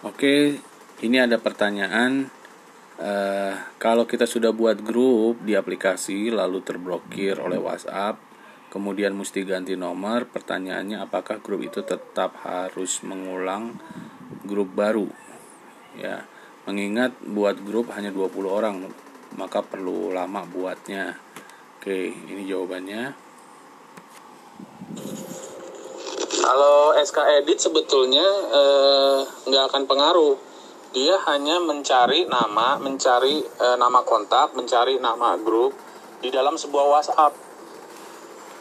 Oke, ini ada pertanyaan. Uh, kalau kita sudah buat grup di aplikasi lalu terblokir oleh WhatsApp, kemudian mesti ganti nomor, pertanyaannya apakah grup itu tetap harus mengulang grup baru? Ya, mengingat buat grup hanya 20 orang, maka perlu lama buatnya. Oke, ini jawabannya. Kalau SK Edit sebetulnya eh, nggak akan pengaruh. Dia hanya mencari nama, mencari eh, nama kontak, mencari nama grup di dalam sebuah WhatsApp.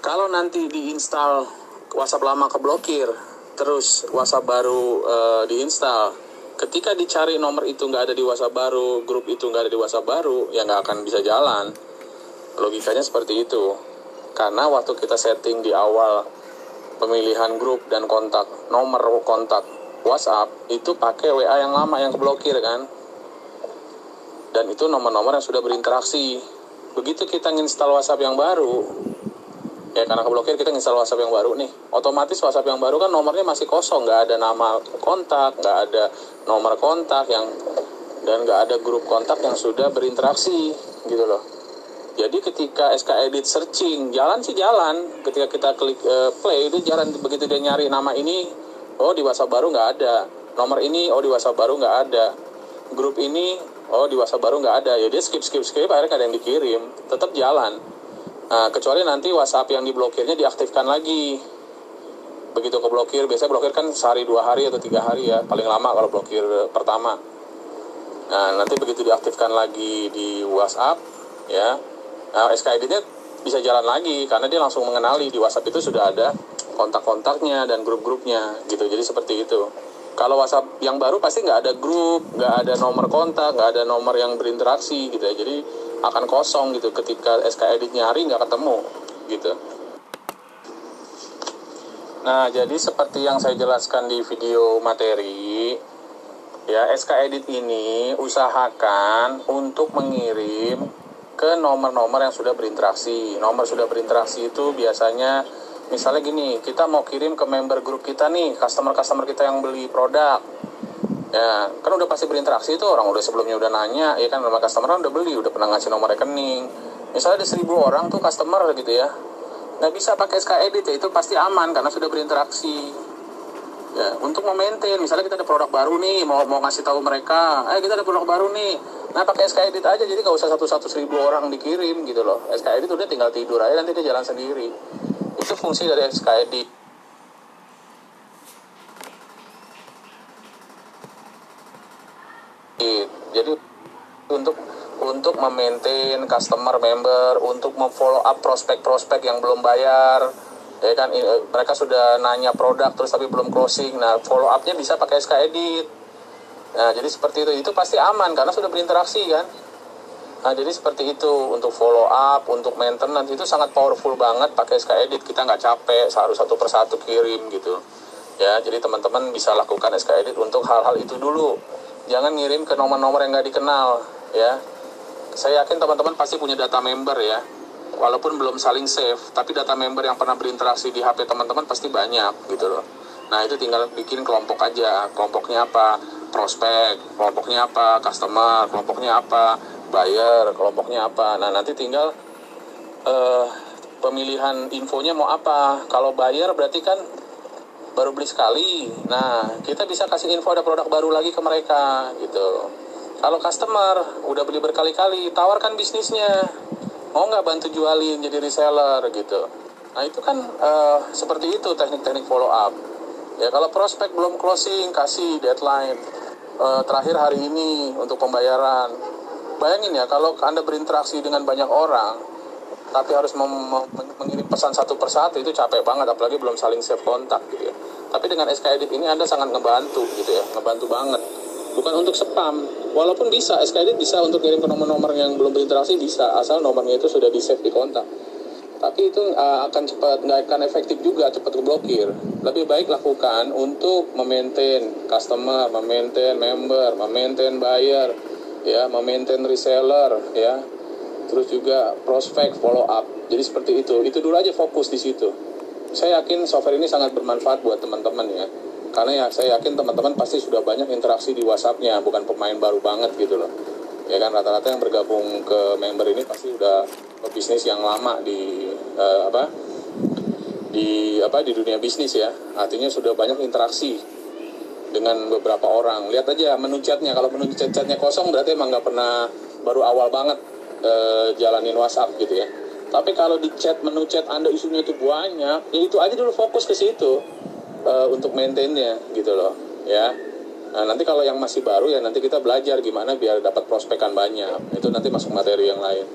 Kalau nanti diinstal WhatsApp lama keblokir, terus WhatsApp baru eh, diinstal, ketika dicari nomor itu nggak ada di WhatsApp baru, grup itu nggak ada di WhatsApp baru, ya nggak akan bisa jalan. Logikanya seperti itu. Karena waktu kita setting di awal pemilihan grup dan kontak nomor kontak WhatsApp itu pakai WA yang lama yang keblokir kan? Dan itu nomor-nomor yang sudah berinteraksi. Begitu kita nginstal WhatsApp yang baru ya karena keblokir kita nginstal WhatsApp yang baru nih. Otomatis WhatsApp yang baru kan nomornya masih kosong. Nggak ada nama kontak nggak ada nomor kontak yang dan nggak ada grup kontak yang sudah berinteraksi gitu loh jadi ketika SK Edit searching, jalan sih jalan. Ketika kita klik uh, play itu jalan begitu dia nyari nama ini, oh di WhatsApp baru nggak ada. Nomor ini, oh di WhatsApp baru nggak ada. Grup ini, oh di WhatsApp baru nggak ada. Ya dia skip skip skip, akhirnya ada yang dikirim. Tetap jalan. Nah, kecuali nanti WhatsApp yang diblokirnya diaktifkan lagi. Begitu keblokir, biasanya blokir kan sehari dua hari atau tiga hari ya, paling lama kalau blokir pertama. Nah, nanti begitu diaktifkan lagi di WhatsApp, ya Nah, SKID-nya bisa jalan lagi karena dia langsung mengenali di WhatsApp itu sudah ada kontak-kontaknya dan grup-grupnya gitu. Jadi seperti itu. Kalau WhatsApp yang baru pasti nggak ada grup, nggak ada nomor kontak, nggak ada nomor yang berinteraksi gitu ya. Jadi akan kosong gitu ketika SKID nyari nggak ketemu gitu. Nah, jadi seperti yang saya jelaskan di video materi, ya SK Edit ini usahakan untuk mengirim ke nomor-nomor yang sudah berinteraksi. Nomor sudah berinteraksi itu biasanya misalnya gini, kita mau kirim ke member grup kita nih, customer-customer kita yang beli produk. Ya, kan udah pasti berinteraksi itu orang udah sebelumnya udah nanya, ya kan nama customer kan udah beli, udah pernah ngasih nomor rekening. Misalnya ada seribu orang tuh customer gitu ya, nggak bisa pakai SK Edit ya itu pasti aman karena sudah berinteraksi ya untuk memaintain. Misalnya kita ada produk baru nih mau mau ngasih tahu mereka eh kita ada produk baru nih. Nah pakai SK Edit aja jadi gak usah satu satu seribu orang dikirim gitu loh. SK Edit udah tinggal tidur aja nanti dia jalan sendiri. Itu fungsi dari SK Edit. Jadi untuk untuk memaintain customer member untuk memfollow up prospek-prospek yang belum bayar ya kan mereka sudah nanya produk terus tapi belum closing. Nah follow upnya bisa pakai SK Edit. Nah jadi seperti itu. Itu pasti aman karena sudah berinteraksi kan? Nah jadi seperti itu. Untuk follow up untuk maintenance itu sangat powerful banget pakai SK Edit. Kita nggak capek harus satu persatu kirim gitu. Ya jadi teman-teman bisa lakukan SK Edit untuk hal-hal itu dulu. Jangan ngirim ke nomor-nomor yang nggak dikenal ya. Saya yakin teman-teman pasti punya data member ya walaupun belum saling save tapi data member yang pernah berinteraksi di HP teman-teman pasti banyak gitu loh. Nah itu tinggal bikin kelompok aja. Kelompoknya apa? Prospek kelompoknya apa? Customer kelompoknya apa? Buyer kelompoknya apa? Nah nanti tinggal uh, pemilihan infonya mau apa? Kalau buyer berarti kan baru beli sekali. Nah kita bisa kasih info ada produk baru lagi ke mereka gitu. Kalau customer udah beli berkali-kali tawarkan bisnisnya mau nggak bantu jualin jadi reseller gitu? Nah itu kan uh, seperti itu teknik-teknik follow up ya kalau prospek belum closing kasih deadline uh, terakhir hari ini untuk pembayaran. Bayangin ya kalau anda berinteraksi dengan banyak orang tapi harus mengirim pesan satu persatu itu capek banget apalagi belum saling save kontak gitu ya. Tapi dengan SK Edit ini anda sangat ngebantu gitu ya ngebantu banget bukan untuk spam. Walaupun bisa SKD bisa untuk kirim ke nomor-nomor yang belum berinteraksi bisa. Asal nomornya itu sudah di save di kontak. Tapi itu uh, akan cepat nggak akan efektif juga cepat keblokir. Lebih baik lakukan untuk memaintain customer memaintain member memaintain buyer ya memaintain reseller ya. Terus juga prospek follow up. Jadi seperti itu. Itu dulu aja fokus di situ saya yakin software ini sangat bermanfaat buat teman-teman ya. Karena ya saya yakin teman-teman pasti sudah banyak interaksi di WhatsAppnya bukan pemain baru banget gitu loh. Ya kan rata-rata yang bergabung ke member ini pasti udah bisnis yang lama di uh, apa di apa di dunia bisnis ya. Artinya sudah banyak interaksi dengan beberapa orang. Lihat aja menu chatnya. Kalau menu chat chatnya kosong berarti emang nggak pernah baru awal banget uh, jalanin WhatsApp gitu ya tapi kalau di chat menu chat anda isunya itu banyak ya itu aja dulu fokus ke situ uh, untuk maintainnya gitu loh ya. Nah nanti kalau yang masih baru ya nanti kita belajar gimana biar dapat prospekan banyak. Itu nanti masuk materi yang lain.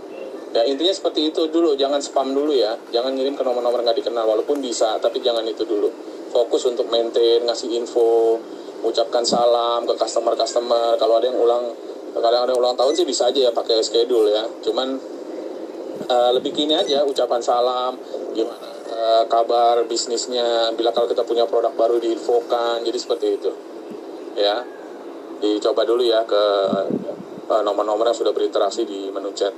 Ya intinya seperti itu dulu jangan spam dulu ya. Jangan ngirim ke nomor-nomor nggak dikenal walaupun bisa tapi jangan itu dulu. Fokus untuk maintain ngasih info ucapkan salam ke customer customer kalau ada yang ulang kalau ada yang ulang tahun sih bisa aja ya pakai schedule ya. Cuman uh, lebih kini aja ucapan salam gimana uh, kabar bisnisnya bila kalau kita punya produk baru diinfokan jadi seperti itu. Ya dicoba dulu ya ke uh, nomor-nomor yang sudah berinteraksi di menu chat